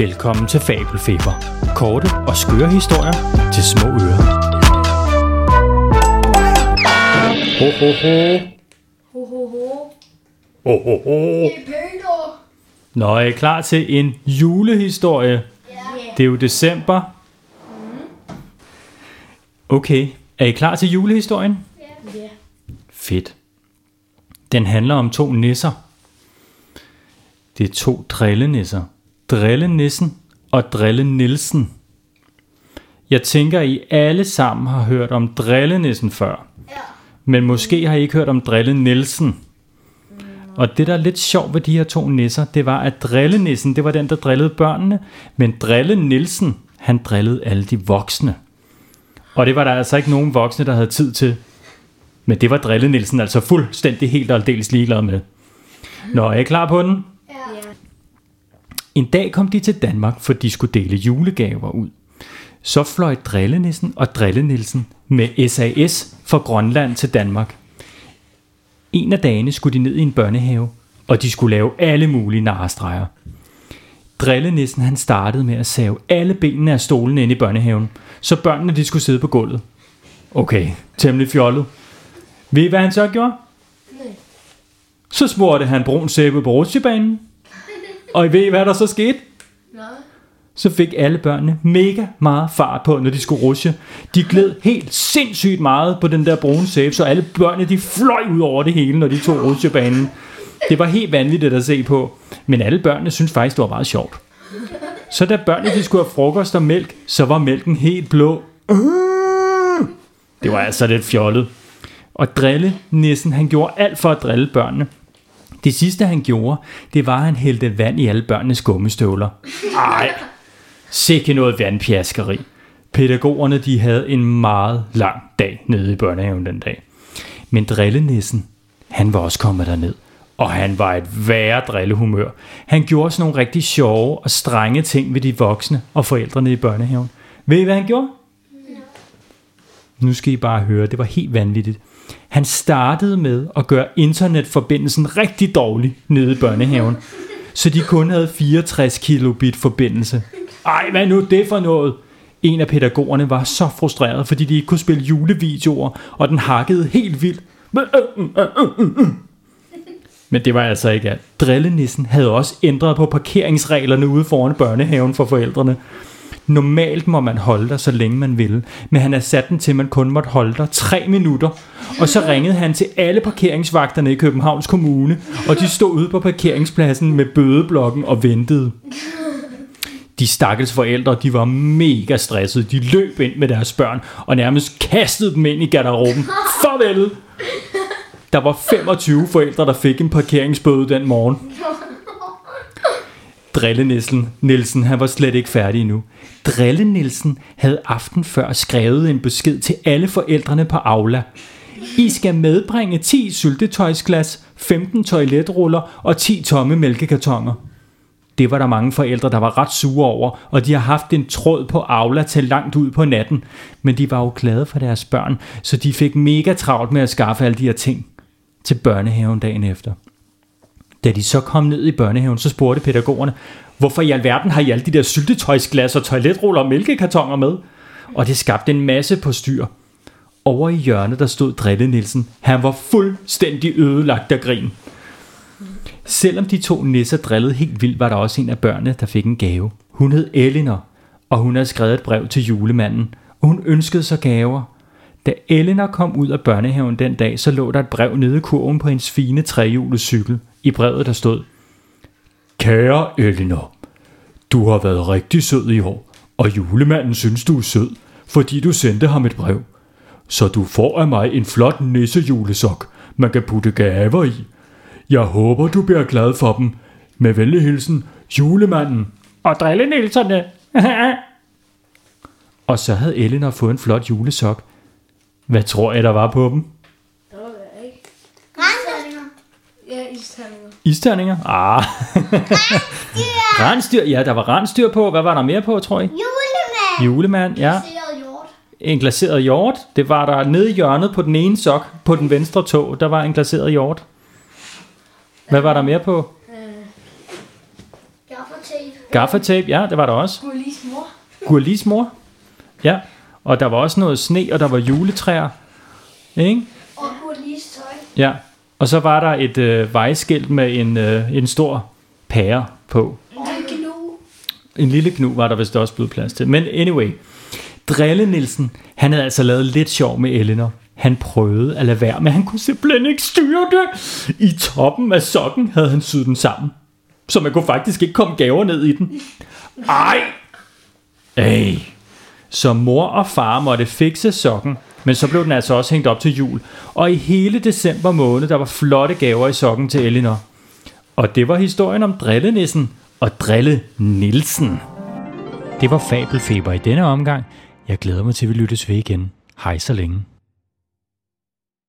Velkommen til Fabelfeber. Korte og skøre historier til små ører. Ho, ho, ho. Ho, ho, ho. Ho, ho, ho. Er. Nå, er I klar til en julehistorie? Ja. Det er jo december. Okay, er I klar til julehistorien? Ja. Fedt. Den handler om to nisser. Det er to drillenisser. Drillenissen og Drille Nielsen. Jeg tænker, I alle sammen har hørt om Drillenissen før. Ja. Men måske har I ikke hørt om Drille Nielsen. Og det, der er lidt sjovt ved de her to nisser, det var, at Drillenissen, det var den, der drillede børnene. Men Drille Nielsen, han drillede alle de voksne. Og det var der altså ikke nogen voksne, der havde tid til. Men det var Drille Nielsen altså fuldstændig helt og aldeles ligeglad med. Nå, er I klar på den? En dag kom de til Danmark, for de skulle dele julegaver ud. Så fløj Drillenissen og Drille Nielsen med SAS fra Grønland til Danmark. En af dagene skulle de ned i en børnehave, og de skulle lave alle mulige narestreger. Drillenissen han startede med at save alle benene af stolene ind i børnehaven, så børnene de skulle sidde på gulvet. Okay, temmelig fjollet. Ved I, hvad han så gjorde? Nej. Så smurte han brun sæbe på rutsjebanen. Og I ved, hvad der så skete? Nå. så fik alle børnene mega meget fart på, når de skulle rushe. De gled helt sindssygt meget på den der brune sæbe, så alle børnene de fløj ud over det hele, når de tog rusjebanen. Det var helt vanvittigt at se på, men alle børnene syntes faktisk, det var meget sjovt. Så da børnene de skulle have frokost og mælk, så var mælken helt blå. Det var altså lidt fjollet. Og drille nissen, han gjorde alt for at drille børnene. Det sidste han gjorde, det var at han hældte vand i alle børnenes gummistøvler. Ej, sikke noget vandpjaskeri. Pædagogerne de havde en meget lang dag nede i børnehaven den dag. Men drillenissen, han var også kommet derned. Og han var et værre drillehumør. Han gjorde sådan nogle rigtig sjove og strenge ting ved de voksne og forældrene i børnehaven. Ved I, hvad han gjorde? Nu skal I bare høre, det var helt vanvittigt. Han startede med at gøre internetforbindelsen rigtig dårlig nede i børnehaven, så de kun havde 64 kilobit forbindelse. Ej, hvad nu det for noget? En af pædagogerne var så frustreret, fordi de ikke kunne spille julevideoer, og den hakkede helt vildt. Men øh, øh, øh, det var altså ikke alt. Drillenissen havde også ændret på parkeringsreglerne ude foran børnehaven for forældrene. Normalt må man holde der, så længe man vil, men han har sat den til, at man kun måtte holde dig tre minutter. Og så ringede han til alle parkeringsvagterne i Københavns Kommune, og de stod ude på parkeringspladsen med bødeblokken og ventede. De stakkels forældre, de var mega stressede. De løb ind med deres børn og nærmest kastede dem ind i garderoben. Farvel! Der var 25 forældre, der fik en parkeringsbøde den morgen. Drillenissen Nielsen, han var slet ikke færdig endnu. Drillenissen havde aften før skrevet en besked til alle forældrene på Aula. I skal medbringe 10 syltetøjsglas, 15 toiletruller og 10 tomme mælkekartoner. Det var der mange forældre, der var ret sure over, og de har haft en tråd på Aula til langt ud på natten. Men de var jo glade for deres børn, så de fik mega travlt med at skaffe alle de her ting til børnehaven dagen efter. Da de så kom ned i børnehaven, så spurgte pædagogerne, hvorfor i alverden har I alle de der syltetøjsglas og toiletruller og mælkekartoner med? Og det skabte en masse på styr. Over i hjørnet, der stod Drille Nielsen. Han var fuldstændig ødelagt af grin. Selvom de to nisser drillede helt vildt, var der også en af børnene, der fik en gave. Hun hed Elinor, og hun havde skrevet et brev til julemanden, og hun ønskede sig gaver. Da Elinor kom ud af børnehaven den dag, så lå der et brev nede i kurven på hendes fine trehjulede cykel. I brevet der stod, Kære Elinor, du har været rigtig sød i år, og julemanden synes du er sød, fordi du sendte ham et brev. Så du får af mig en flot nissejulesok, man kan putte gaver i. Jeg håber, du bliver glad for dem. Med venlig hilsen, julemanden. Og drillenilserne. og så havde Elinor fået en flot julesok. Hvad tror jeg, der var på dem? Det var jeg ikke. Rensdyr. Ja, isterninger. Isterninger? Ah. rensdyr. Ja, der var rensdyr på. Hvad var der mere på, tror jeg? Julemand. Julemand, ja. Seret hjort. En glaseret hjort. Det var der nede i hjørnet på den ene sok, på den venstre tog. Der var en glaseret hjort. Hvad var der mere på? Øh, Gaffatape. Gaffatape, ja, det var der også. Gurlis mor. Gurlis mor. Ja, og der var også noget sne, og der var juletræer. Ikke? Og Gurlis tøj. Ja, og så var der et øh, vejskilt med en, øh, en stor pære på. En gnu. En lille knu var der vist også blevet plads til. Men anyway, Drille Nielsen, han havde altså lavet lidt sjov med Elinor. Han prøvede at lade være, men han kunne simpelthen ikke styre det. I toppen af sokken havde han syet den sammen. Så man kunne faktisk ikke komme gaver ned i den. Ej! Ej. Så mor og far måtte fikse sokken, men så blev den altså også hængt op til jul. Og i hele december måned, der var flotte gaver i sokken til Elinor. Og det var historien om Drillenissen og Drille Nielsen. Det var Fabelfeber i denne omgang. Jeg glæder mig til, at vi lyttes ved igen. Hej så længe.